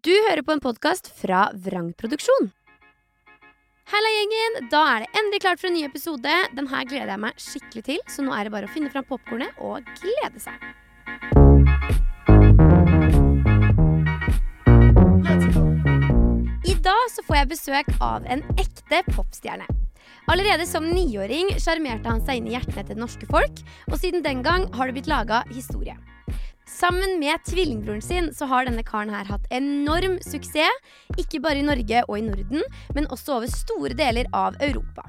Du hører på en podkast fra Vrangproduksjon. Halla, gjengen! Da er det endelig klart for en ny episode. Den her gleder jeg meg skikkelig til, så nå er det bare å finne fram popkornet og glede seg. I dag så får jeg besøk av en ekte popstjerne. Allerede som niåring sjarmerte han seg inn i hjertene til det norske folk, og siden den gang har det blitt laga historie. Sammen med tvillingbroren sin så har denne karen her hatt enorm suksess. Ikke bare i Norge og i Norden, men også over store deler av Europa.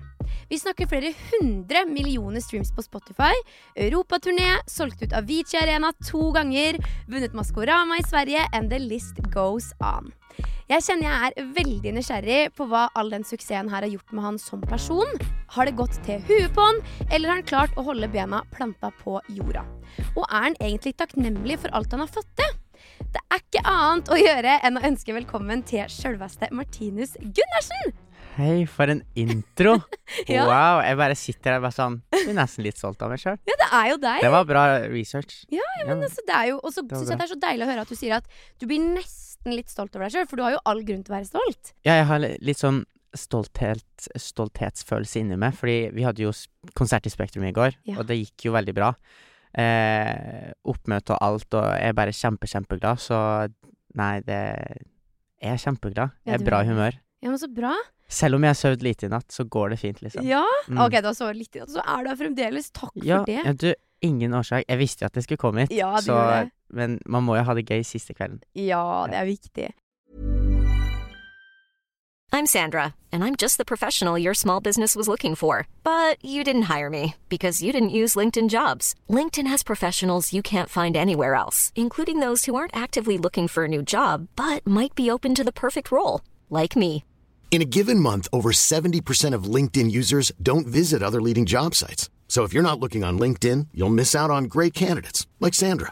Vi snakker flere hundre millioner streams på Spotify, europaturné, solgt ut Avicii Arena to ganger, vunnet Maskorama i Sverige, and the list goes on. Jeg kjenner jeg er veldig nysgjerrig på hva all den suksessen her har gjort med han som person. Har det gått til huet på han, eller har han klart å holde bena planta på jorda? Og er han egentlig takknemlig for alt han har fått til? Det er ikke annet å gjøre enn å ønske velkommen til sjølveste Martinus Gundersen. Hei, for en intro! Ja. Wow, jeg bare sitter her bare sånn er nesten litt stolt av meg sjøl. Ja, det er jo deg. Det var bra research. Ja, men Altså, det er jo, og så syns jeg det er så deilig å høre at du sier at du blir nesten litt stolt over deg sjøl, for du har jo all grunn til å være stolt. Ja, jeg har litt sånn stolthet, stolthetsfølelse inni meg, fordi vi hadde jo konsert i Spektrum i går, Ja. og det gikk jo veldig bra. Eh, oppmøte og alt, og jeg er bare kjempe, kjempeglad, så nei, det Jeg er kjempeglad. Jeg er bra i humør. Ja, men så bra. Selv om jeg har sovet lite i natt, så går det fint, liksom. Ja, Mm. ok, du har sovet litt i natt, så er du her fremdeles. Takk Ja, for det. ja, du, ingen årsak. Jeg visste jo at jeg skulle komme hit, Ja, så det. Men man må jo ha det gøy siste kvelden. Ja, det er viktig. I'm Sandra, and I'm just the professional your small business was looking for. But you didn't hire me because you didn't use LinkedIn jobs. LinkedIn has professionals you can't find anywhere else, including those who aren't actively looking for a new job but might be open to the perfect role, like me. In a given month, over 70% of LinkedIn users don't visit other leading job sites. So if you're not looking on LinkedIn, you'll miss out on great candidates like Sandra.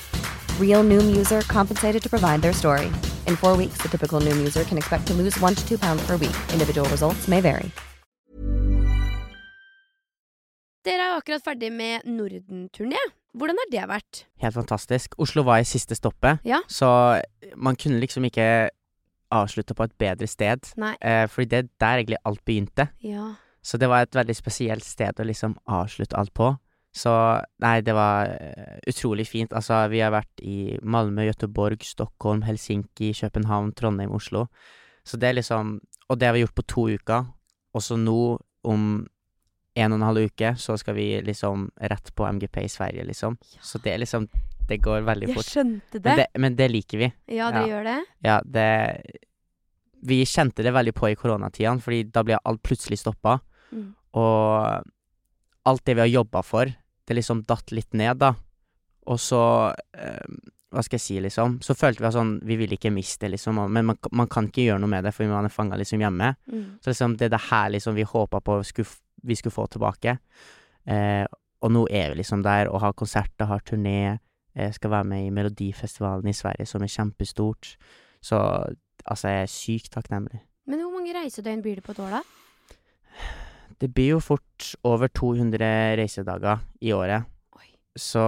Real Noom user compensated to provide their story. In four weeks, the typical Noom user can expect to lose one to two pounds per week. Individual results may vary. Dere er jo akkurat ferdig med Norden-turné. Hvordan har det vært? Helt fantastisk. Oslo var i siste stoppet, Ja. så man kunne liksom ikke avslutte på et bedre sted. Nei. Eh, fordi det er der egentlig alt begynte. Ja. Så det var et veldig spesielt sted å liksom avslutte alt på. Så nei, det var eh, utrolig fint. Altså, vi har vært i Malmö, Göteborg, Stockholm, Helsinki, København, Trondheim, Oslo. Så det er liksom Og det har vi gjort på to uker. Og så nå, om en og en halv uke, så skal vi liksom rett på MGP i Sverige, liksom. Så det er liksom Det går veldig Jeg fort. skjønte det. Men det, men det liker vi. Ja, dere ja. gjør det? Ja, det Vi kjente det veldig på i koronatidene, fordi da ble alt plutselig stoppa. Mm. Og alt det vi har jobba for, det liksom datt litt ned, da. Og så eh, Hva skal jeg si, liksom? Så følte vi at sånn Vi vil ikke miste det, liksom. Men man, man kan ikke gjøre noe med det, for man er fanga liksom hjemme. Mm. Så liksom, det er det her liksom vi håpa på skulle, vi skulle få tilbake. Eh, og nå er vi liksom der og har konserter, har turné. Jeg skal være med i Melodifestivalen i Sverige, som er kjempestort. Så altså, jeg er sykt takknemlig. Men hvor mange reisedøgn blir det på et år, da? Det blir jo fort over 200 reisedager i året. Oi. Så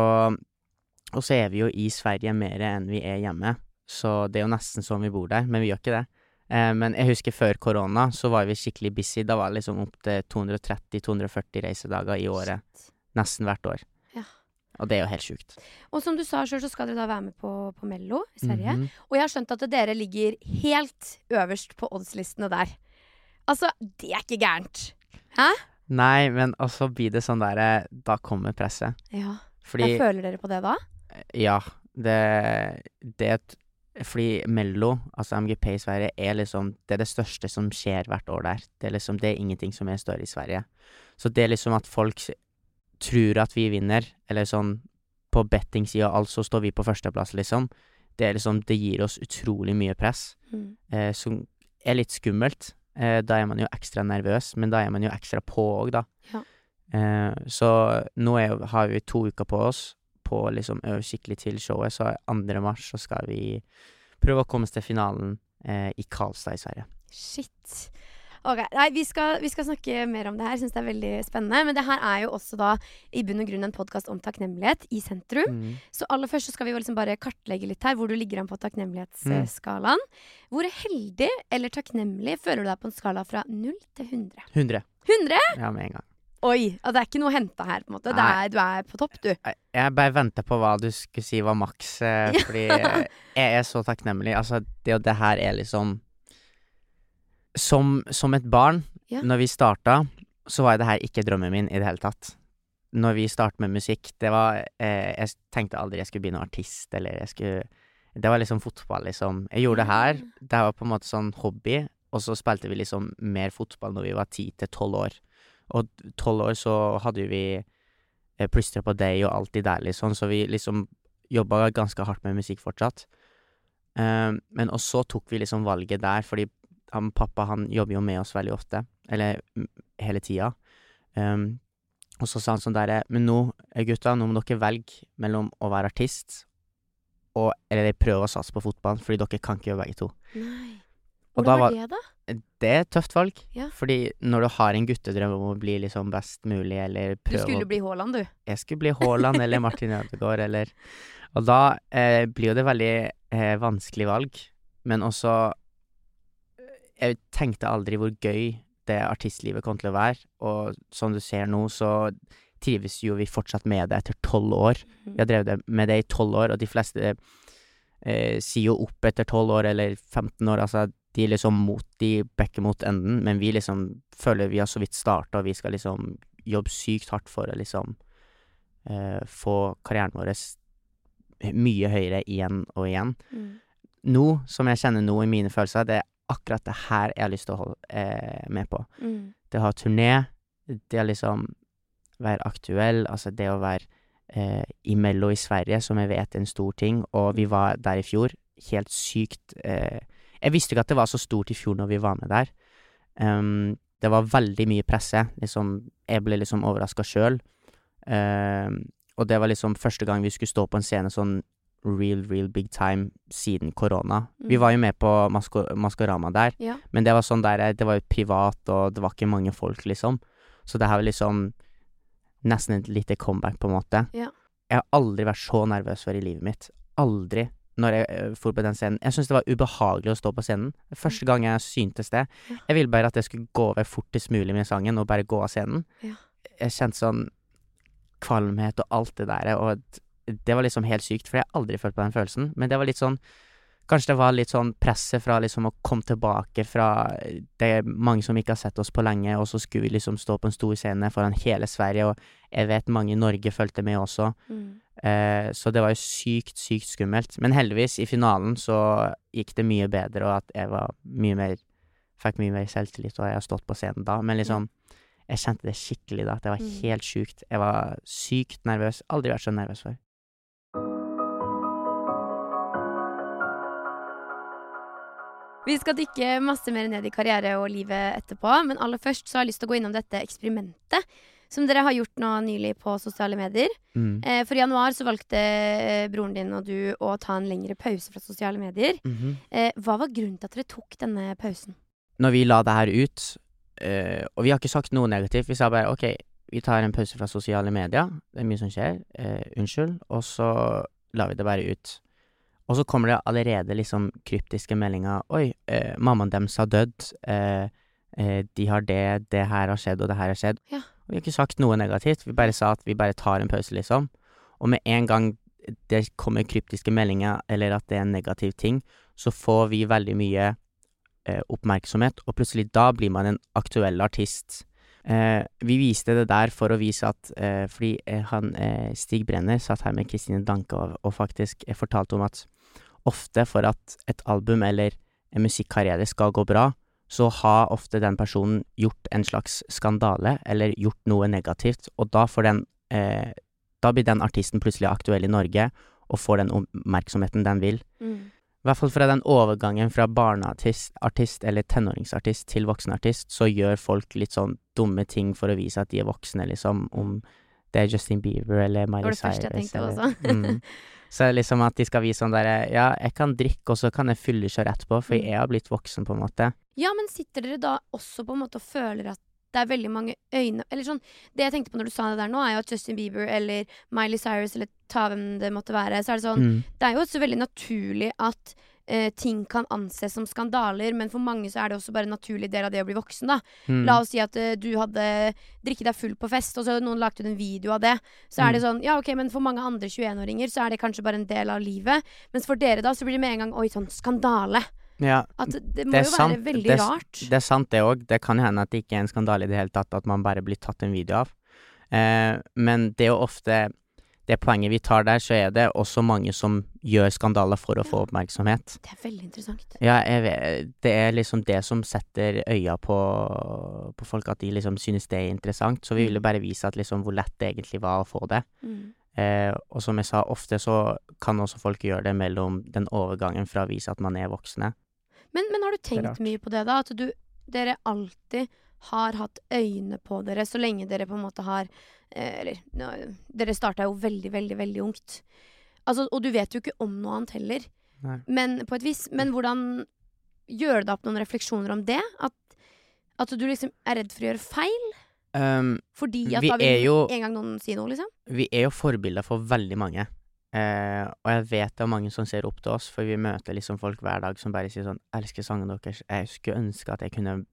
Og så er vi jo i Sverige mer enn vi er hjemme. Så det er jo nesten som vi bor der, men vi gjør ikke det. Eh, men jeg husker før korona, så var vi skikkelig busy. Da var det liksom opp til 230-240 reisedager i året. Nesten hvert år. Ja. Og det er jo helt sjukt. Og som du sa sjøl, så skal dere da være med på, på Mello i Sverige. Mhm. Og jeg har skjønt at dere ligger helt øverst på oddslistene der. Altså, det er ikke gærent. Hæ? Nei, men også blir det sånn derre Da kommer presset. Ja. Fordi Jeg føler dere på det da? Ja, det, det Fordi Mello, altså MGP i Sverige, er liksom Det er det største som skjer hvert år der. Det er liksom Det er ingenting som er større i Sverige. Så det er liksom at folk tror at vi vinner, eller sånn På bettingsida altså alt, står vi på førsteplass, liksom. Det er liksom Det gir oss utrolig mye press. Mm. Eh, som er litt skummelt. Eh, da er man jo ekstra nervøs, men da er man jo ekstra på òg, da. Ja. Eh, så nå er, har vi to uker på oss på å liksom øve skikkelig til showet, så 2. mars så skal vi prøve å komme oss til finalen eh, i Karlstad i Sverige. Shit. Ok, Nei, vi skal, vi skal snakke mer om det her. Syns det er veldig spennende. Men det her er jo også da i bunn og grunn en podkast om takknemlighet i sentrum. Mm. Så aller først så skal vi jo liksom bare kartlegge litt her hvor du ligger an på takknemlighetsskalaen. Hvor heldig eller takknemlig føler du deg på en skala fra 0 til 100? 100. 100? Ja, med en gang. Oi! Og det er ikke noe å hente her, på en måte. Det er, du er på topp, du. Jeg- Jeg bare venta på hva du skulle si var maks, eh, fordi eh, jeg er så takknemlig. Altså, det det her er liksom Som, som et barn, Ja. når vi starta, så var det her ikke drømmen min i det hele tatt. Når vi startet med musikk, det var eh, Jeg tenkte aldri jeg skulle bli noen artist, eller jeg skulle Det var liksom fotball, liksom. Jeg gjorde det her. Det her var på en måte sånn hobby, og så spilte vi liksom mer fotball når vi var ti til tolv år. Og tolv år så hadde jo vi eh, plystra på deg og alt det der, liksom, så vi liksom jobba ganske hardt med musikk fortsatt. Eh, men og så tok vi liksom valget der, fordi han, pappa han jobber jo med oss veldig ofte, eller hele tida. Um, og så sa han sånn derre Men nå, eh, gutta, nå må dere velge mellom å være artist og Eller prøve å satse på fotball, fordi dere kan ikke gjøre begge to. Nei. Hvordan var var- det, da? Det er et tøft valg, Ja. fordi når du har en guttedrøm om å bli liksom best mulig, eller Du skulle å bli Haaland, du. jeg skulle bli Haaland eller Martin Ødegaard eller Og da eh, blir jo det veldig eh, vanskelig valg, men også Jeg tenkte aldri hvor gøy det artistlivet kom til å være, og som du ser nå, så trives jo vi fortsatt med det etter tolv år. Vi har drevet med det i tolv år, og de fleste eh, sier jo opp etter tolv år eller 15 år, altså de er liksom mot, de backer mot enden, men vi liksom føler vi har så vidt starta, og vi skal liksom jobbe sykt hardt for å liksom eh, få karrieren vår mye høyere igjen og igjen. Mm. Nå, som jeg kjenner nå i mine følelser, det er akkurat det her jeg har lyst til å holde eh, med på. Mm. Det å ha turné, det å liksom være aktuell, altså det å være eh, i Mello i Sverige, som jeg vet er en stor ting, og vi var der i fjor. Helt sykt. Eh, jeg visste ikke at det var så stort i fjor når vi var med der. Um, det var veldig mye presse. Liksom, jeg ble liksom overraska sjøl. og det var liksom første gang vi skulle stå på en scene sånn real, real big time siden korona. Vi Mm. var jo med på Masko Maskorama der, Ja. men det var sånn der, det var jo privat, og det var ikke mange folk, liksom. Så det her var liksom nesten et lite comeback, på en måte. Ja. Jeg har aldri vært så nervøs før i livet mitt. Aldri. Når jeg dro på den scenen. Jeg syntes det var ubehagelig å stå på scenen. Første gang jeg syntes det. Jeg ville bare at jeg skulle gå over fortest mulig med sangen, og bare gå av scenen. Ja. Jeg kjente sånn kvalmhet og alt det der, og det var liksom helt sykt, for jeg har aldri følt på den følelsen. Men det var litt sånn Kanskje det var litt sånn presset fra liksom å komme tilbake fra Det er mange som ikke har sett oss på lenge, og så skulle vi liksom stå på en stor scene foran hele Sverige, og jeg vet mange i Norge fulgte med også. Mm. Eh, så det var jo sykt, sykt skummelt. Men heldigvis, i finalen så gikk det mye bedre, og at jeg var mye mer Fikk mye mer selvtillit, og jeg har stått på scenen da. Men liksom, jeg kjente det skikkelig da, at det var Mm. helt sjukt. Jeg var sykt nervøs. Aldri vært så nervøs før. Vi skal dykke masse mer ned i karriere og livet etterpå, men aller først så har jeg lyst til å gå innom dette eksperimentet som dere har gjort nå nylig på sosiale medier. Mm. Eh, for i januar så valgte eh, broren din og du å ta en lengre pause fra sosiale medier. Mhm. Eh, hva var grunnen til at dere tok denne pausen? Når vi la det her ut, eh, og vi har ikke sagt noe negativt, vi sa bare ok, vi tar en pause fra sosiale medier, det er mye som skjer, unnskyld, og så la vi det bare ut. Og så kommer det allerede liksom kryptiske meldinger, oi, eh, mammaen deres har dødd, eh, eh, de har det, det her har skjedd, og det her har skjedd. Ja. Og vi har ikke sagt noe negativt, vi bare sa at vi bare tar en pause, liksom. Og med en gang det kommer kryptiske meldinger, eller at det er en negativ ting, så får vi veldig mye eh, oppmerksomhet, og plutselig da blir man en aktuell artist. Eh, vi viste det der for å vise at eh, Fordi eh, han Stig Brenner satt her med Kristine Danke og, og faktisk fortalte om at ofte for at et album eller en musikkarriere skal gå bra, så har ofte den personen gjort en slags skandale eller gjort noe negativt, og da den eh, Da blir den artisten plutselig aktuell i Norge og får den oppmerksomheten den vil. Mm. I hvert fall fra den overgangen fra barneartist artist, eller tenåringsartist til voksenartist, så gjør folk litt sånn dumme ting for å vise at de er voksne, liksom, om det er Justin Bieber eller Miley Cyrus. Det var det det første jeg tenkte eller også. mm. Så liksom at de skal vise sånn derre Ja, jeg kan drikke, og så kan jeg fyllekjøre etterpå, for Mm. jeg har blitt voksen, på en måte. Ja, men sitter dere da også på en måte og føler at det er veldig mange øyne Eller sånn Det jeg tenkte på når du sa det der nå, er jo at Justin Bieber eller Miley Cyrus eller ta hvem det måtte være, så er det sånn Mm. Det er jo også veldig naturlig at eh, ting kan anses som skandaler, men for mange så er det også bare en naturlig del av det å bli voksen, da. Mm. La oss si at eh, du hadde drikket deg full på fest, og så hadde noen lagt ut en video av det. Så er det Mm. sånn, ja ok, men for mange andre 21-åringer så er det kanskje bare en del av livet. Mens for dere da så blir det med en gang oi, sånn skandale. Ja, At det må Det jo sant. være veldig Det rart. Det er sant, det òg. Det kan hende at det ikke er en skandale i det hele tatt, at man bare blir tatt en video av. Eh, men det er jo ofte Det poenget vi tar der, så er det også mange som gjør skandaler for å få oppmerksomhet. Det er veldig interessant. Ja, vet, det er liksom det som setter øya på, på folk, at de liksom synes det er interessant. Så vi ville bare vise at liksom hvor lett det egentlig var å få det. Mm. Eh, og som jeg sa, ofte så kan også folk gjøre det mellom den overgangen fra å vise at man er voksne. Men, men har du tenkt mye på det, da? At du, dere alltid har hatt øyne på dere så lenge dere på en måte har eh, Eller nå, dere starta jo veldig, veldig, veldig ungt. Altså, og du vet jo ikke om noe annet heller. Nei. Men på et vis Men hvordan Gjør du deg opp noen refleksjoner om det? At, at du liksom er redd for å gjøre feil? Um, Fordi at Vi da vil jo- en gang noen si noe, liksom? vi er jo forbilder for veldig mange. Eh, og jeg vet det er mange som ser opp til oss, for vi møter liksom folk hver dag som bare sier sånn 'Elsker sangen deres. Jeg skulle ønske at jeg kunne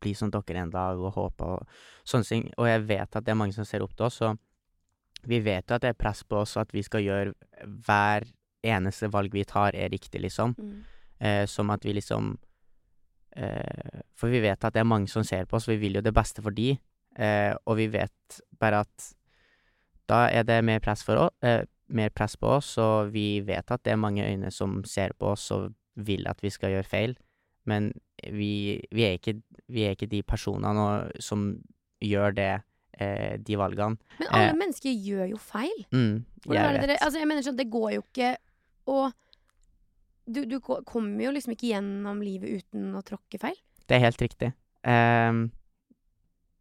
bli som dere en dag', og håpe og sånne ting. Og jeg vet at det er mange som ser opp til oss, og vi vet jo at det er press på oss at vi skal gjøre hver eneste valg vi tar, er riktig, liksom. Mm. Eh, som at vi liksom eh, For vi vet at det er mange som ser på oss, vi vil jo det beste for de. Eh, og vi vet bare at da er det mer press, for oss, eh, mer press på oss, og vi vet at det er mange øyne som ser på oss og vil at vi skal gjøre feil. Men vi, vi, er, ikke, vi er ikke de personene som gjør det, eh, de valgene. Men alle Eh. mennesker gjør jo feil. Mm, Hvordan er det dere. Altså, jeg mener sånn, det går jo ikke å du, du kommer jo liksom ikke gjennom livet uten å tråkke feil. Det er helt riktig. Um,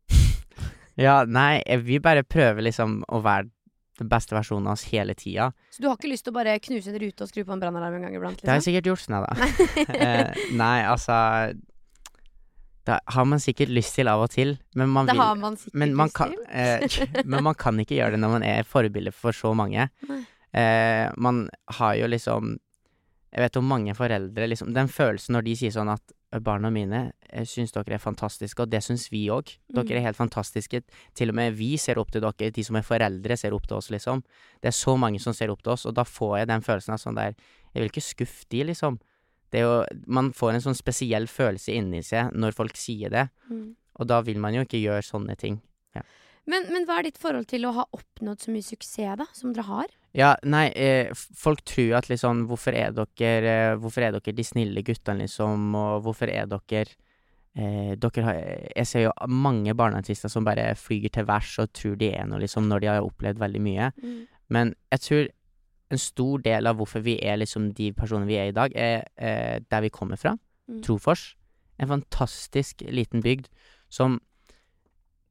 ja, nei, eh, vi bare prøver liksom å være den beste versjonen av oss hele tida. Så du har ikke lyst til å bare knuse en rute og skru på en brannalarm en gang iblant? Det har jeg Liksom? sikkert gjort, sånn da. Eh, nei, altså Det har man sikkert lyst til av og til, men man det vil har man sikkert men man, lyst kan, til. eh, men man kan ikke gjøre det når man er forbilde for så mange. Eh, man har jo liksom Jeg vet om mange foreldre liksom Den følelsen når de sier sånn at barna mine eh, syns dere er fantastiske, og det syns vi òg. Dere Mm. er helt fantastiske. Til og med vi ser opp til dere. De som er foreldre, ser opp til oss, liksom. Det er så mange som ser opp til oss, og da får jeg den følelsen av sånn der Jeg vil ikke skuffe de, liksom. Det er jo Man får en sånn spesiell følelse inni seg når folk sier det, Mm. og da vil man jo ikke gjøre sånne ting. Men, men hva er ditt forhold til å ha oppnådd så mye suksess, da, som dere har? Ja, nei, eh, folk tror at liksom Hvorfor er dere eh, Hvorfor er dere de snille guttene, liksom, og hvorfor er dere eh, Dere har Jeg ser jo mange barneartister som bare flyger til værs og tror de er noe, liksom, når de har opplevd veldig mye. Mm. Men jeg tror en stor del av hvorfor vi er liksom de personene vi er i dag, er eh, der vi kommer fra. Mm. Trofors. En fantastisk liten bygd som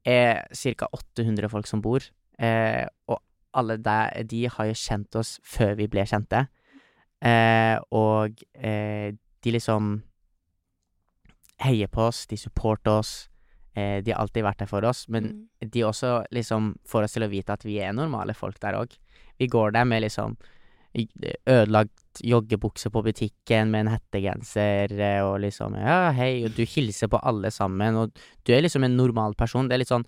er ca. 800 folk som bor. Eh, og alle der, de har jo kjent oss før vi ble kjente. Eh, og eh, de liksom heier på oss, de supporter oss. Eh, de har alltid vært der for oss. Men Mm. de også liksom får oss til å vite at vi er normale folk der òg. Vi går der med liksom ødelagt joggebukse på butikken med en hettegenser eh, og liksom Ja, hei, og du hilser på alle sammen, og du er liksom en normal person. Det er litt sånn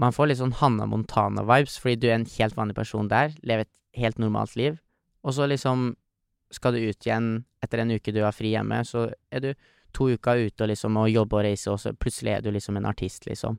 Man får litt sånn Hanna Montana-vibes, fordi du er en helt vanlig person der, lever et helt normalt liv, og så liksom skal du ut igjen etter en uke du har fri hjemme, så er du to uker ute og liksom og jobber og reiser, og så plutselig er du liksom en artist, liksom.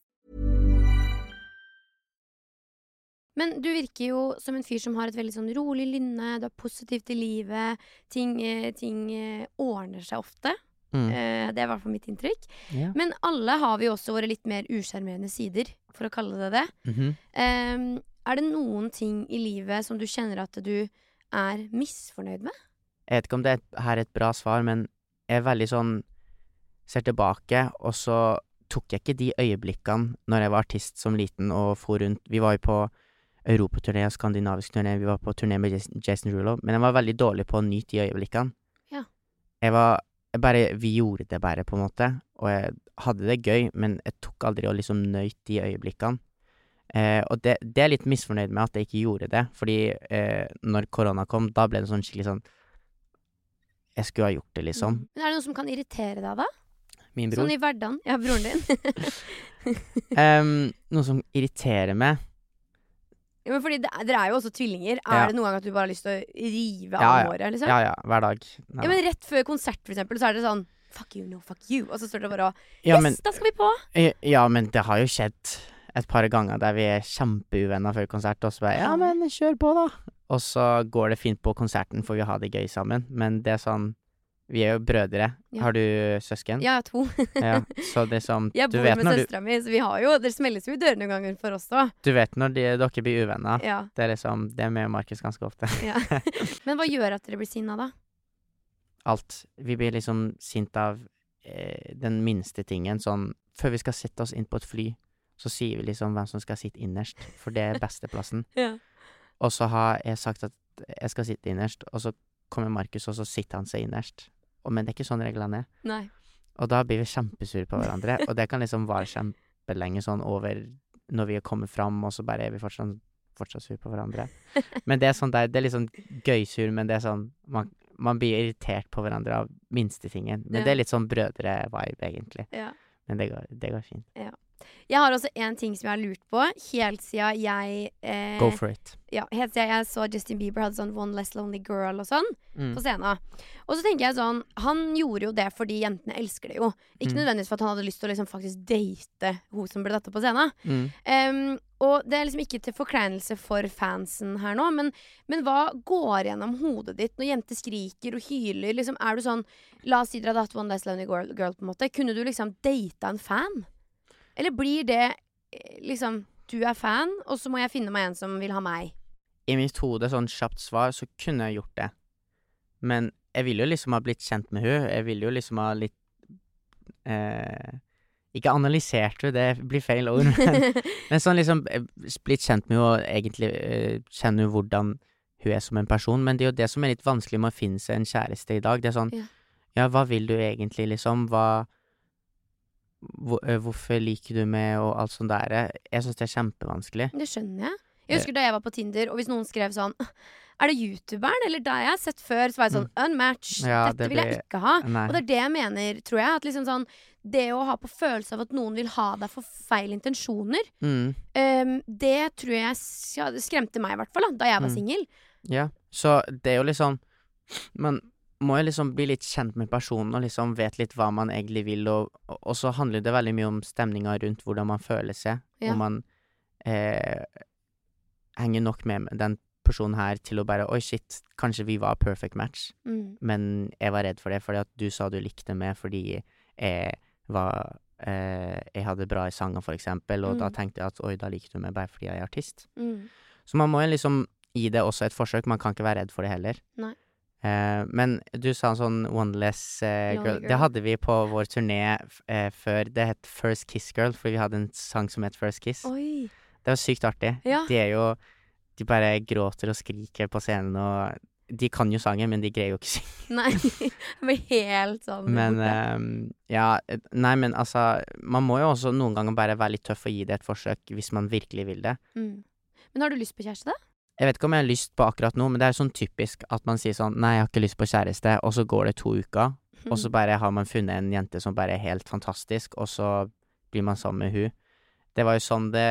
Men du virker jo som en fyr som har et veldig sånn rolig lynne, du er positiv til livet, ting, eh, ting eh, ordner seg ofte. Mm. Eh, det er i hvert fall mitt inntrykk. Yeah. Men alle har vi også våre litt mer usjarmerende sider, for å kalle det det. Mm -hmm. um, er det noen ting i livet som du kjenner at du er misfornøyd med? Jeg vet ikke om det er, her et bra svar, men jeg er veldig sånn Ser tilbake, og så tok jeg ikke de øyeblikkene når jeg var artist som liten og for rundt Vi var jo på europaturné og skandinavisk turné, vi var på turné med Jason Rulo, men jeg var veldig dårlig på å nyte de øyeblikkene. Ja. Jeg var jeg bare Vi gjorde det bare, på en måte, og jeg hadde det gøy, men jeg tok aldri og liksom nøyt de øyeblikkene. Eh, og det, det er jeg litt misfornøyd med at jeg ikke gjorde det, fordi eh, når korona kom, da ble det sånn skikkelig sånn Jeg skulle ha gjort det, liksom. Mm. Men er det noe som kan irritere deg, da? Min bror. Sånn i hverdagen? Ja, broren din. um, noe som irriterer meg ja, men fordi det, er- Dere er jo også tvillinger. Er det noen gang at du bare har lyst til å rive av ja. håret? Liksom? Ja, ja, hver dag. Ja, men rett før konsert, for eksempel, så er det sånn Fuck you, no fuck you. Og så står det bare og ja, Yes, men, da skal vi på! ja, men det har jo skjedd et par ganger der vi er kjempeuvenner før konsert, og så bare Ja, men kjør på, da. Og så går det fint på konserten, for vi har det gøy sammen. Men det er sånn Vi er jo brødre. Ja. Har du søsken? Ja, to. Ja, Så det sånn Jeg Du bor vet med du, søstera mi, så vi har jo Det smelles jo i dørene noen ganger for oss òg. du vet når de, dere blir uvenner. Ja, Det er liksom Det er med Markus ganske ofte. ja. Men hva gjør at dere blir sinna, da? alt. Vi blir liksom sint av eh, den minste tingen. Sånn Før vi skal sette oss inn på et fly, så sier vi liksom hvem som skal sitte innerst, for det er besteplassen. Ja. Og så har jeg sagt at jeg skal sitte innerst, og så kommer Markus, og så sitter han seg innerst. Og, men det er ikke sånn reglene er. Nei. Og da blir vi kjempesure på hverandre, og det kan liksom vare kjempelenge sånn over når vi kommer fram, og så bare er vi fortsatt, fortsatt sur på hverandre. Men det er sånn der, det er sånn gøysur, men det er sånn man, man blir irritert på hverandre av minstetingen. Men Ja. det er litt sånn brødre-vibe, egentlig. Ja. Men det går, det går fint. Jeg har også en ting som jeg har lurt på, helt siden jeg eh, Go for it. Ja, helt siden jeg så Justin Bieber hadde sånn One Less Lonely Girl og sånn Mm. på scenen. Og så tenker jeg sånn Han gjorde jo det fordi jentene elsker det jo. Ikke Mm. nødvendigvis for at han hadde lyst til å liksom faktisk date hun som ble datt på scenen. Mm. Um, og det er liksom ikke til forkleinelse for fansen her nå, men, men hva går gjennom hodet ditt når jenter skriker og hyler? Liksom, er du sånn La oss si dere hadde hatt One Less Lonely Girl, girl på en måte. Kunne du liksom data en fan? Eller blir det eh, liksom Du er fan, og så må jeg finne meg en som vil ha meg. I mitt hode, sånn kjapt svar, så kunne jeg gjort det. Men jeg ville jo liksom ha blitt kjent med hun Jeg ville jo liksom ha litt eh, Ikke analysert henne, det blir feil ord, men, men sånn liksom eh, blitt kjent med henne og egentlig eh, kjenne hvordan hun er som en person. Men det er jo det som er litt vanskelig med å finne seg en kjæreste i dag. Det er sånn Ja. Ja, hva vil du egentlig, liksom? Hva hvor, eh, Hvorfor liker du meg, og alt sånt der. Jeg syns det er kjempevanskelig. Det skjønner jeg. Jeg husker da jeg var på Tinder, og hvis noen skrev sånn Er det youtuberen eller deg jeg har sett før? Så var jeg sånn Unmatched. Mm. Ja, Dette det vil jeg ikke ha. Nei. Og det er det jeg mener, tror jeg. At liksom sånn Det å ha på følelse av at noen vil ha deg for feil intensjoner, Mm. um, det tror jeg skremte meg, i hvert fall, da, da jeg var Mm. singel. Ja, så det er jo liksom Man må jeg liksom bli litt kjent med personen og liksom vet litt hva man egentlig vil, og, og så handler det veldig mye om stemninga rundt hvordan man føler seg. Ja. Om man eh, henger nok med den personen her til å bare Oi, shit, kanskje vi var perfect match, Mm. men jeg var redd for det fordi at du sa du likte meg fordi jeg var eh, Jeg hadde bra i sanger, for eksempel, og da Mm. tenkte jeg at oi, da liker du meg bare fordi jeg er artist. Mm. Så man må liksom gi det også et forsøk. Man kan ikke være redd for det heller. Nei. Eh, men du sa en sånn One Less eh, girl. Girl. Det hadde vi på vår turné eh, før. Det het First Kiss Girl, fordi vi hadde en sang som het First Kiss. Oi. Det var sykt artig. Ja. De er jo de bare gråter og skriker på scenen, og de kan jo sangen, men de greier jo ikke å synge. Nei. Det blir helt sånn Men ehm, ja, nei, men altså Man må jo også noen ganger bare være litt tøff og gi det et forsøk hvis man virkelig vil det. mm. Men har du lyst på kjæreste, da? Jeg vet ikke om jeg har lyst på akkurat noe, men det er sånn typisk at man sier sånn Nei, jeg har ikke lyst på kjæreste, og så går det to uker, og så bare har man funnet en jente som bare er helt fantastisk, og så blir man sammen med hun. Det var jo sånn det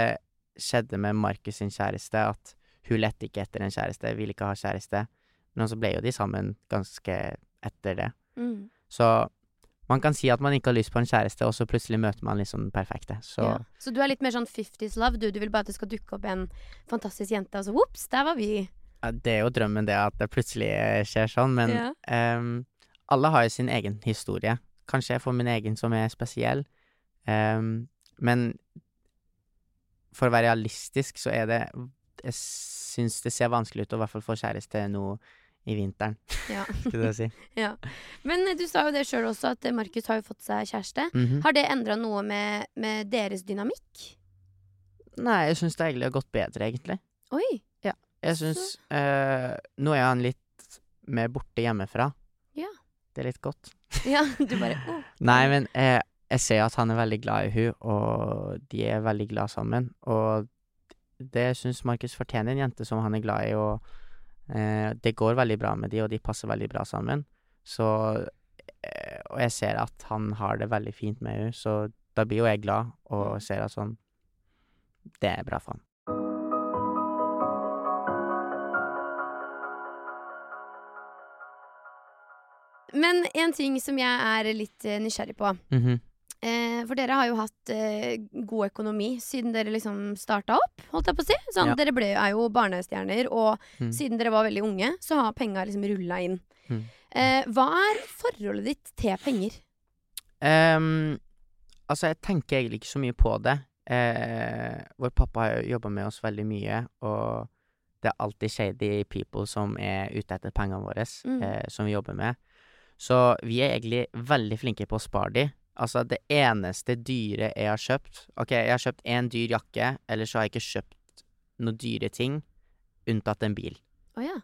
skjedde med Markus sin kjæreste, at hun lette ikke etter en kjæreste, ville ikke ha kjæreste, men så ble jo de sammen ganske etter det. Mm. Så man kan si at man ikke har lyst på en kjæreste, og så plutselig møter man liksom den perfekte. Så Ja. Så du er litt mer sånn 50's love, du? Du vil bare at det skal dukke opp en fantastisk jente, og så vops, der var vi. ja, det er jo drømmen det at det plutselig skjer sånn, men Ja. um, alle har jo sin egen historie. Kanskje jeg får min egen som er spesiell, Um, men for å være realistisk så er det Jeg syns det ser vanskelig ut å i hvert fall få kjæreste nå i vinteren, Ja. skulle jeg si. ja. Men eh, du sa jo det sjøl også, at eh, Markus har jo fått seg kjæreste. Mhm. Har det endra noe med, med deres dynamikk? Nei, jeg syns det egentlig har gått bedre, egentlig. Oi. Jeg syns eh, Nå er han litt mer borte hjemmefra. Ja. Det er litt godt. Ja, du bare oh. Nei, men eh, jeg ser at han er veldig glad i hun, og de er veldig glad sammen. Og det syns Markus fortjener en jente som han er glad i, og det går veldig bra med de, og de passer veldig bra sammen. Så eh, Og jeg ser at han har det veldig fint med henne, så da blir jo jeg glad, og ser at sånn Det er bra for han. Men en ting som jeg er litt eh, nysgjerrig på. Mhm. Eh, for dere har jo hatt eh, god økonomi siden dere liksom starta opp, holdt jeg på å si. Sånn, Ja. Dere ble, er jo barnestjerner, og Mm. siden dere var veldig unge, så har penga liksom rulla inn. Mm. Eh, hva er forholdet ditt til penger? Um, altså, jeg tenker egentlig ikke så mye på det. Eh, vår pappa har jo jobba med oss veldig mye, og det er alltid shady people som er ute etter pengene våre, Mm. eh, som vi jobber med. Så vi er egentlig veldig flinke på å spare de. Altså, det eneste dyre jeg har kjøpt Ok, jeg har kjøpt én dyr jakke, eller så har jeg ikke kjøpt noen dyre ting, unntatt en bil. Å ja.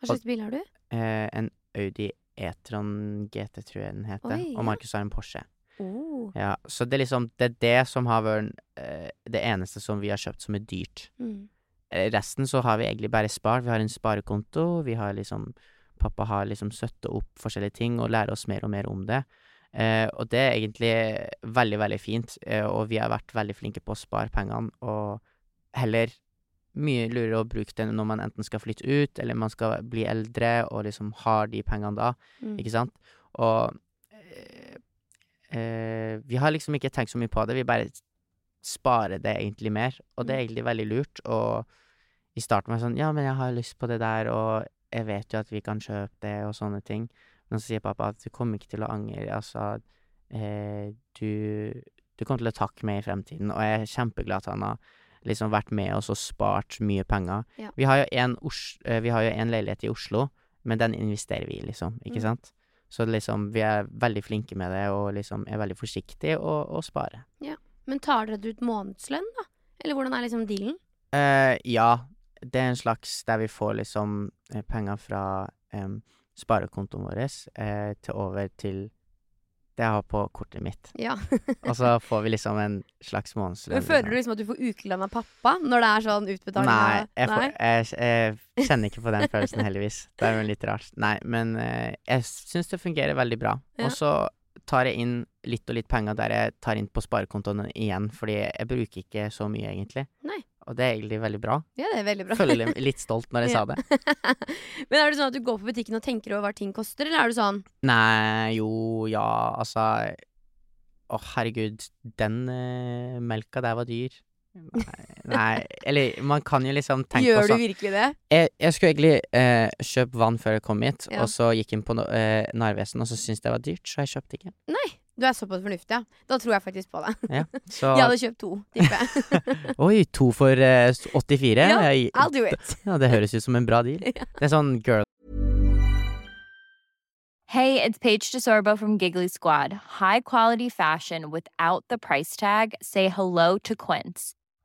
Hva slags bil har du? Eh, en Audi E-tron GT, tror jeg den heter, Oi, ja. og Markus har en Porsche. Oh. Ja, så det er liksom Det er det som har vært eh, det eneste som vi har kjøpt som er dyrt. Mm. Eh, Resten så har vi egentlig bare spart. Vi har en sparekonto, vi har liksom Pappa har liksom støtta opp forskjellige ting og lærer oss mer og mer om det. Eh, og det er egentlig veldig, veldig fint, eh, og vi har vært veldig flinke på å spare pengene, og heller mye lurere å bruke det når man enten skal flytte ut, eller man skal bli eldre og liksom har de pengene da, Mm. ikke sant? Og eh, eh, vi har liksom ikke tenkt så mye på det, vi bare sparer det egentlig mer, og det er egentlig veldig lurt. Og i starten var jeg sånn Ja, men jeg har lyst på det der, og jeg vet jo at vi kan kjøpe det, og sånne ting. Men så sier pappa at du kommer ikke til å angre, altså eh, du, du kommer til å takke meg i fremtiden, og jeg er kjempeglad at han har liksom vært med oss og spart mye penger. Ja. Vi har eh, vi har jo en leilighet i Oslo, men den investerer vi i, liksom, ikke Mm. sant? Så liksom, vi er veldig flinke med det, og liksom er veldig forsiktige og, og sparer. Men tar dere ut månedslønn, da? Eller hvordan er liksom dealen? Eh, ja, det er en slags der vi får liksom eh, penger fra em, sparekontoen vår eh, til over til det jeg har på kortet mitt. Ja. Og så får vi liksom en slags månedslønn. Men føler du liksom. liksom at du får ukelønn av pappa når det er sånn utbetaling? Nei, jeg, får, jeg, jeg kjenner ikke på den følelsen, heldigvis. Det er jo litt rart. Nei, men eh, jeg syns det fungerer veldig bra. Ja. Og så tar jeg inn litt og litt penger der jeg tar inn på sparekontoen igjen, fordi jeg bruker ikke så mye, egentlig. Nei. Og det er egentlig veldig bra. Ja, det er veldig bra. Føler litt- litt stolt når jeg sa det. Men er det sånn at du går på butikken og tenker over hva ting koster, eller er du sånn Nei, jo, ja, altså Å, herregud, den uh, melka der var dyr. Nei, nei, eller man kan jo liksom tenke Gjør på du sånn virkelig det? jeg, jeg skulle egentlig eh, kjøpe vann før jeg kom hit, Ja. og så gikk jeg inn på eh, Narvesen, og så syntes jeg det var dyrt, så jeg kjøpte ikke. Du er såpass fornuftig, ja. Da tror jeg faktisk på det. Ja, så Jeg hadde kjøpt to, tipper jeg. Oi, to for eh, 84? Ja, Jeg- I'll do it. ja, det høres ut som en bra deal. Ja. Det er sånn girl Hey, it's Paige DeSorbo from Giggly Squad. High quality fashion without the price tag. Say hello to Quince.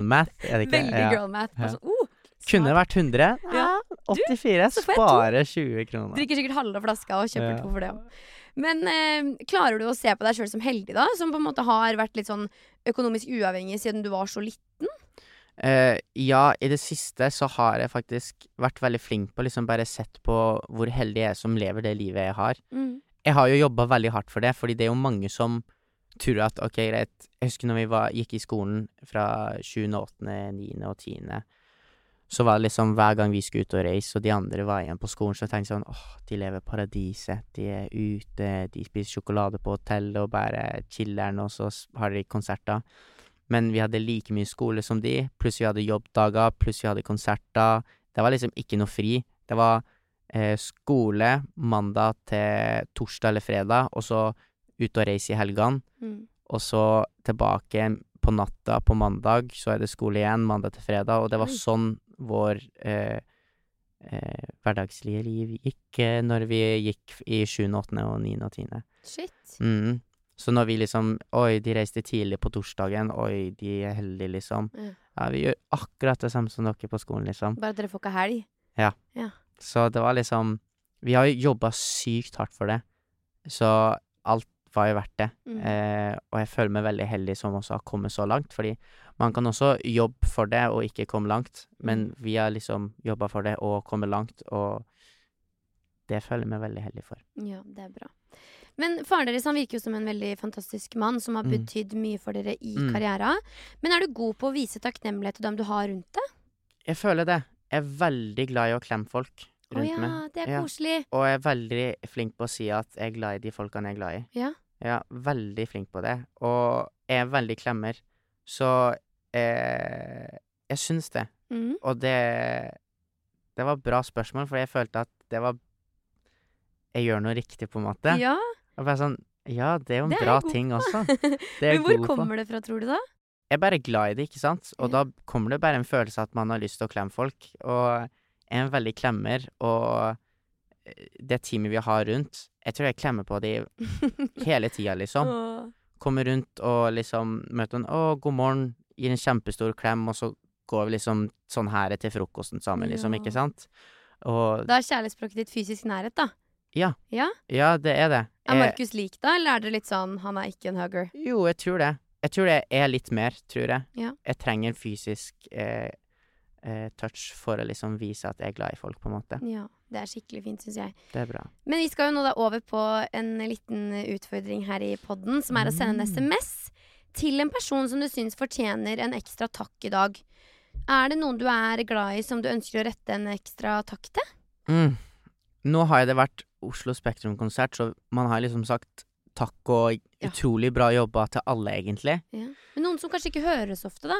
Math, er det ikke? Veldig Ja. girl math. Bare sånn, oh, Kunne det vært 100? Ja. 84. så får jeg to. Spare 20 kroner. Drikker sikkert halve flaska og kjøper Ja. to for det òg. Men eh, klarer du å se på deg sjøl som heldig, da? Som på en måte har vært litt sånn økonomisk uavhengig siden du var så liten? Eh, ja, i det siste så har jeg faktisk vært veldig flink på liksom bare sett på hvor heldig jeg er som lever det livet jeg har. Mm. Jeg har jo jobba veldig hardt for det, fordi det er jo mange som tror at ok, greit Jeg husker når vi var, gikk i skolen fra 7., 8., 9. og 10., så var det liksom hver gang vi skulle ut og reise, og de andre var igjen på skolen, så tenkte jeg sånn åh, de lever paradiset, de er ute, de spiser sjokolade på hotellet og bare chiller'n, og så har de konserter. Men vi hadde like mye skole som de, pluss vi hadde jobbdager, pluss vi hadde konserter. Det var liksom ikke noe fri. Det var eh, skole mandag til torsdag eller fredag, og så ut og reise i helgene. Mm. Og så tilbake på natta på mandag, så er det skole igjen, mandag til fredag. Og det var sånn vår eh, eh, hverdagslige liv gikk eh, når vi gikk i 7., 8. og 9. og 10. Shit. Mm. Så når vi liksom Oi, de reiste tidlig på torsdagen. Oi, de er heldige, liksom. Ja. Ja, vi gjør akkurat det samme som dere på skolen, liksom. Bare dere får ikke helg. Ja. Så det var liksom Vi har jo jobba sykt hardt for det. Så alt var jo verdt det. Mm. Eh, og jeg føler meg veldig heldig som også har kommet så langt, fordi man kan også jobbe for det og ikke komme langt, men Mm. vi har liksom jobba for det og kommet langt, og det føler jeg meg veldig heldig for. Ja, det er bra. Men faren deres han virker jo som en veldig fantastisk mann som har Mm. betydd mye for dere i Mm. karriera. Men er du god på å vise takknemlighet til dem du har rundt deg? Jeg føler det. Jeg er veldig glad i å klemme folk Rundt ja, meg. det er Ja. koselig. Og jeg er veldig flink på å si at jeg er glad i de folkene jeg er glad i. Ja. Ja, veldig flink på det. Og jeg er veldig klemmer. Så eh, jeg syns det. Mm. Og det Det var et bra spørsmål, for jeg følte at det var Jeg gjør noe riktig, på en måte. Ja, Og bare sånn Ja, det er jo en det bra ting på. også. Det er Men jeg hvor god på. kommer det fra, tror du da? Jeg er bare glad i det, ikke sant? Og Ja. da kommer det bare en følelse av at man har lyst til å klemme folk. Og en veldig klemmer, og eh, det teamet vi har rundt Jeg tror jeg klemmer på dem hele tida, liksom. Kommer rundt og liksom møter en 'Å, god morgen', gir en kjempestor klem, og så går vi liksom sånn her til frokosten sammen, liksom, Ja. ikke sant? Og Da er kjærlighetsspråket ditt fysisk nærhet, da. Ja. Ja? Ja, det er det. Er Markus lik da, eller er det litt sånn han er ikke en hugger? Jo, jeg tror det. Jeg tror det er litt mer, tror jeg. Ja. Jeg trenger fysisk eh, eh, touch for å liksom vise at jeg er glad i folk, på en måte. Ja, det er skikkelig fint, syns jeg. Det er bra. Men vi skal jo nå da over på en liten utfordring her i podden, som er å sende en Mm. SMS til en person som du syns fortjener en ekstra takk i dag. Er det noen du er glad i som du ønsker å rette en ekstra takk til? Mm. Nå har jo det vært Oslo Spektrum-konsert, så man har liksom sagt takk og utrolig bra jobba til alle, egentlig. Ja. Men noen som kanskje ikke høres ofte, da.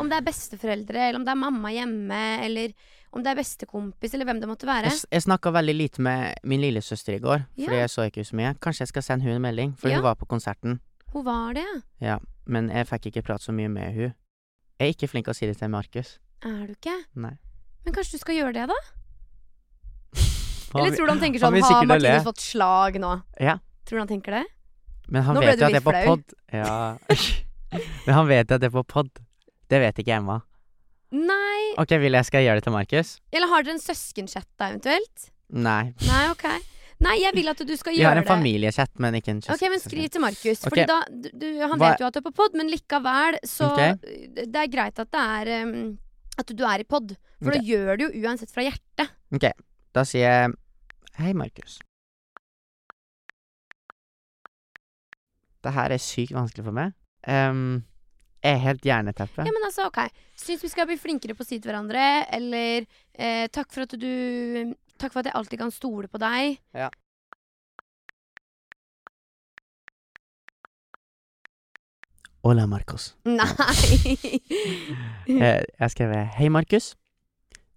Om det er besteforeldre, eller om det er mamma hjemme, eller om det er bestekompis, eller hvem det måtte være. Jeg, jeg snakka veldig lite med min lillesøster i går, fordi Ja. jeg så ikke så mye. Kanskje jeg skal sende hun en melding, for Ja. hun var på konserten. Hun var det, ja. Ja, men jeg fikk ikke prate så mye med hun. Jeg er ikke flink til å si det til Markus. Er du ikke? Nei. Men kanskje du skal gjøre det, da? Eller tror du han tenker sånn Har. Martinus fått slag nå? Ja, Tror du han tenker det? men han Nå vet jo at jeg er på pod. Ja. men han vet at det er på pod. Det vet ikke Emma. Nei. Ok, vil jeg skal gjøre det til Markus? Eller har dere en søskenchat da, eventuelt? Nei. Nei, ok. Nei, jeg vil at du skal Vi har en det. familiechat, men ikke en Ok, men skriv til Markus. Ok. Fordi da du, du, Han Hva- vet jo at du er på pod, men likevel så Ok. Det er greit at det er um, At du er i pod. For da gjør du jo uansett fra hjertet. Ok, da sier jeg Hei, Markus. Det her er sykt vanskelig for meg. Ehm, jeg er helt jerneteppe. Ja, men altså, ok. Syns vi skal bli flinkere på å si til hverandre, eller eh, takk for at du Takk for at jeg alltid kan stole på deg. Ja. Hola, Marcos. Nei. Eh, jeg skrev Hei, Markus.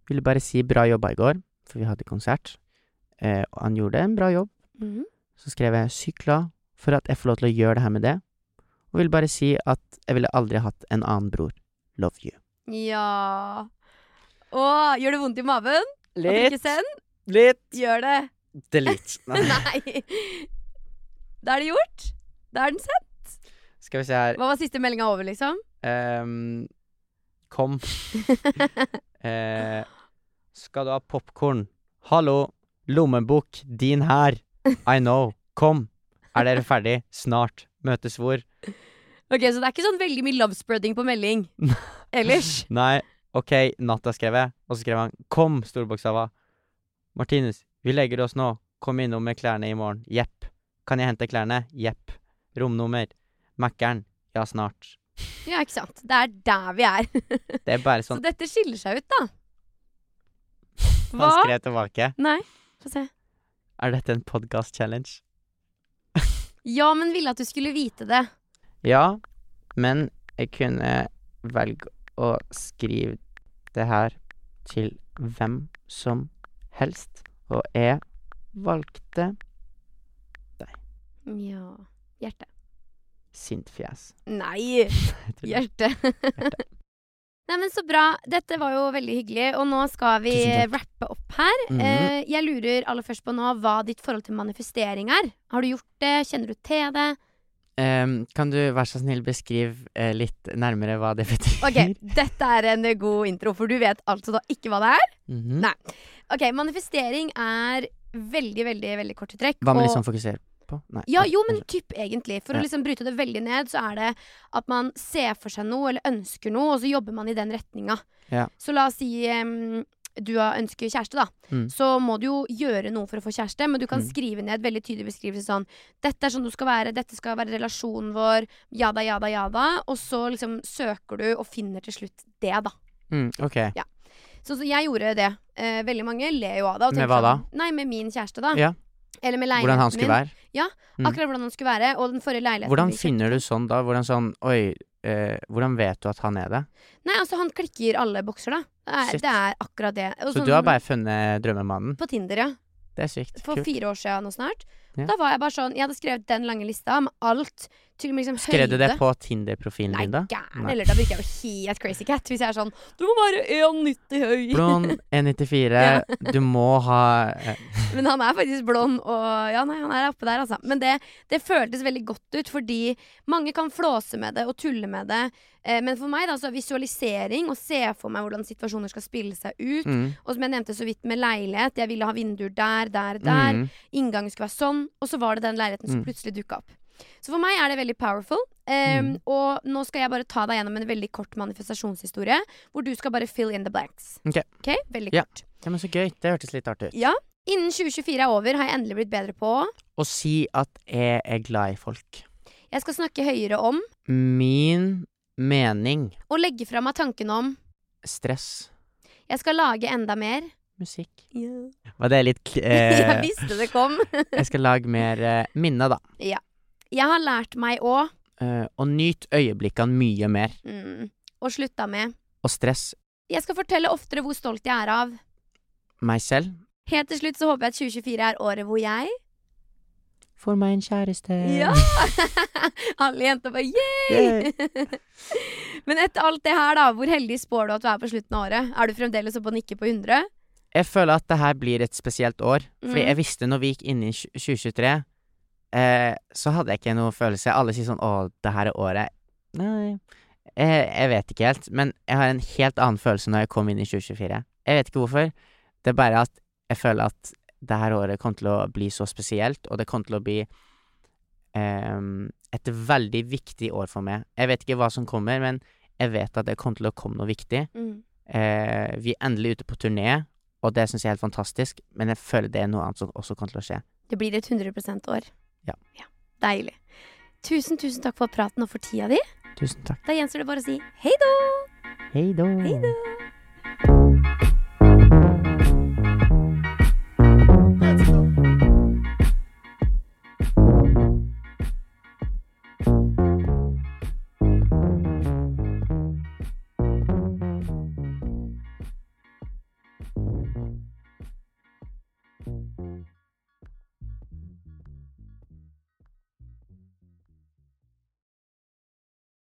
Ville bare si bra jobba i går, for vi hadde konsert. Eh, og han gjorde en bra jobb. Mhm. Så skrev jeg sykla for at jeg får lov til å gjøre det her med det. Og vil bare si at jeg ville aldri hatt en annen bror. Love you. Ja. Å, gjør det vondt i maven? Litt. Ikke send? Litt. Gjør det. Delete. Nei. Da er det gjort. Da er den sendt. Skal vi se her. Hva var siste meldinga over, liksom? Um, kom. uh, skal du ha popkorn? Hallo. Lommebok. Din her. I know. Kom. Er dere ferdig? Snart. Møtes hvor? Ok, Så det er ikke sånn veldig mye love spreading på melding ellers? Nei. OK, natta skrev jeg. Og så skrev han Kom, storbokstava. Martinus, vi legger oss nå. Kom innom med klærne i morgen. Jepp. Kan jeg hente klærne? Jepp. Romnummer. Mækkern. Ja, snart. Ja, ikke sant. Det er der vi er. Det er bare sånn. Så dette skiller seg ut, da. Hva? Han skrev tilbake. Nei, få se. Er dette en podcast challenge? Ja, men ville at du skulle vite det. Ja, men jeg kunne velge å skrive det her til hvem som helst, og jeg valgte deg. Ja. Hjerte. sint fjes. Nei! Hjerte. Nei, men Så bra. Dette var jo veldig hyggelig. Og nå skal vi rappe opp her. Mm -hmm. jeg lurer aller først på nå hva ditt forhold til manifestering er. Har du gjort det? Kjenner du til det? Ehm, kan du være så snill beskrive uh, litt nærmere hva det betyr? Ok, Dette er en god intro, for du vet altså da ikke hva det er? Mhm. Nei. Ok, Manifestering er veldig, veldig veldig korte trekk. Hva med og- liksom fokusere på? Nei. Ja, jo, men typ egentlig. For Ja. å liksom bryte det veldig ned, så er det at man ser for seg noe, eller ønsker noe, og så jobber man i den retninga. Ja. Så la oss si em, du har- ønsker kjæreste, da. Mm. Så må du jo gjøre noe for å få kjæreste, men du kan Mm. skrive ned veldig tydelig beskrivelse sånn Dette er sånn du skal være, dette skal være relasjonen vår, jada, jada, jada. Og så liksom søker du og finner til slutt det, da. Mm, ok. Ja. Så, så, jeg gjorde det. Eh, veldig mange ler jo av det. Med hva da? sånn, Nei, med min kjæreste, da. Ja. Eller med leiligheten min. Hvordan han skulle min. være? Ja, Akkurat hvordan han skulle være. Og den forrige leiligheten Hvordan finner du sånn da? Hvordan sånn Oi, eh, hvordan vet du at han er det? Nei, altså han klikker alle bokser, da. Det er, Shit. det er akkurat det. Og Så sånn- du har bare funnet drømmemannen? På Tinder, ja. Det er sykt. For Kult. fire år siden nå snart. Ja. Da var jeg bare sånn Jeg hadde skrevet den lange lista med alt. Til og med liksom Skrev du det på Tinder-profilen din, da? gæren. Nei. Eller da virker jeg jo helt crazy cat. Hvis jeg er sånn Du må være 1,90 høy. Blond, 1,94, du må ha eh, Men han er faktisk blond, og ja, nei, han er oppe der, altså. Men det, det føltes veldig godt ut, fordi mange kan flåse med det og tulle med det. Eh, men for meg, da, så er visualisering og se for meg hvordan situasjoner skal spille seg ut. mm, Og som jeg nevnte så vidt med leilighet, jeg ville ha vinduer der, der, der. mm, Inngangen skulle være sånn, og så var det den leiligheten som Mm. plutselig dukka opp. Så for meg er det veldig powerful. Um, Mm. Og nå skal jeg bare ta deg gjennom en veldig kort manifestasjonshistorie, hvor du skal bare fill in the blanks. Ok. Veldig Ja. kort. Ja, men så gøy. Det hørtes litt artig ut. Ja. Innen 2024 er over, har jeg endelig blitt bedre på. Å si at jeg er glad i folk. Jeg skal snakke høyere om, Min mening og legge fra meg tanken om. stress. Jeg skal lage enda mer. Musikk. Yeah. Var det litt eh, jeg visste det kom. Jeg skal lage mer eh, minne, da. ja. Jeg har lært meg å uh, Å nyte øyeblikkene mye mer. mm, Og slutta med. Og stress Jeg skal fortelle oftere hvor stolt jeg er av. meg selv. Helt til slutt så håper jeg at 2024 er året hvor jeg Får meg en kjæreste. Ja! Alle jenter bare yay! Yay! Men etter alt det her, da, hvor heldig spår du at du er på slutten av året? Er du fremdeles oppe og nikker på 100? Jeg føler at det her blir et spesielt år. Fordi Mm. jeg visste når vi gikk inn i 2023, eh, så hadde jeg ikke noe følelse. Alle sier sånn 'Å, det her er året'. Nei, jeg, jeg vet ikke helt. Men jeg har en helt annen følelse når jeg kom inn i 2024. Jeg vet ikke hvorfor. Det er bare at jeg føler at det her året kommer til å bli så spesielt, og det kommer til å bli ehm, et veldig viktig år for meg. Jeg vet ikke hva som kommer, men jeg vet at det kommer til å komme noe viktig. Mm. Eh, vi er endelig ute på turné, og det syns jeg er helt fantastisk, men jeg føler det er noe annet som også kommer til å skje. Det blir et 100% år. Ja. ja. Deilig. Tusen, tusen takk for praten og for tida di. Tusen takk. Da gjenstår det bare å si hei då! Hei da!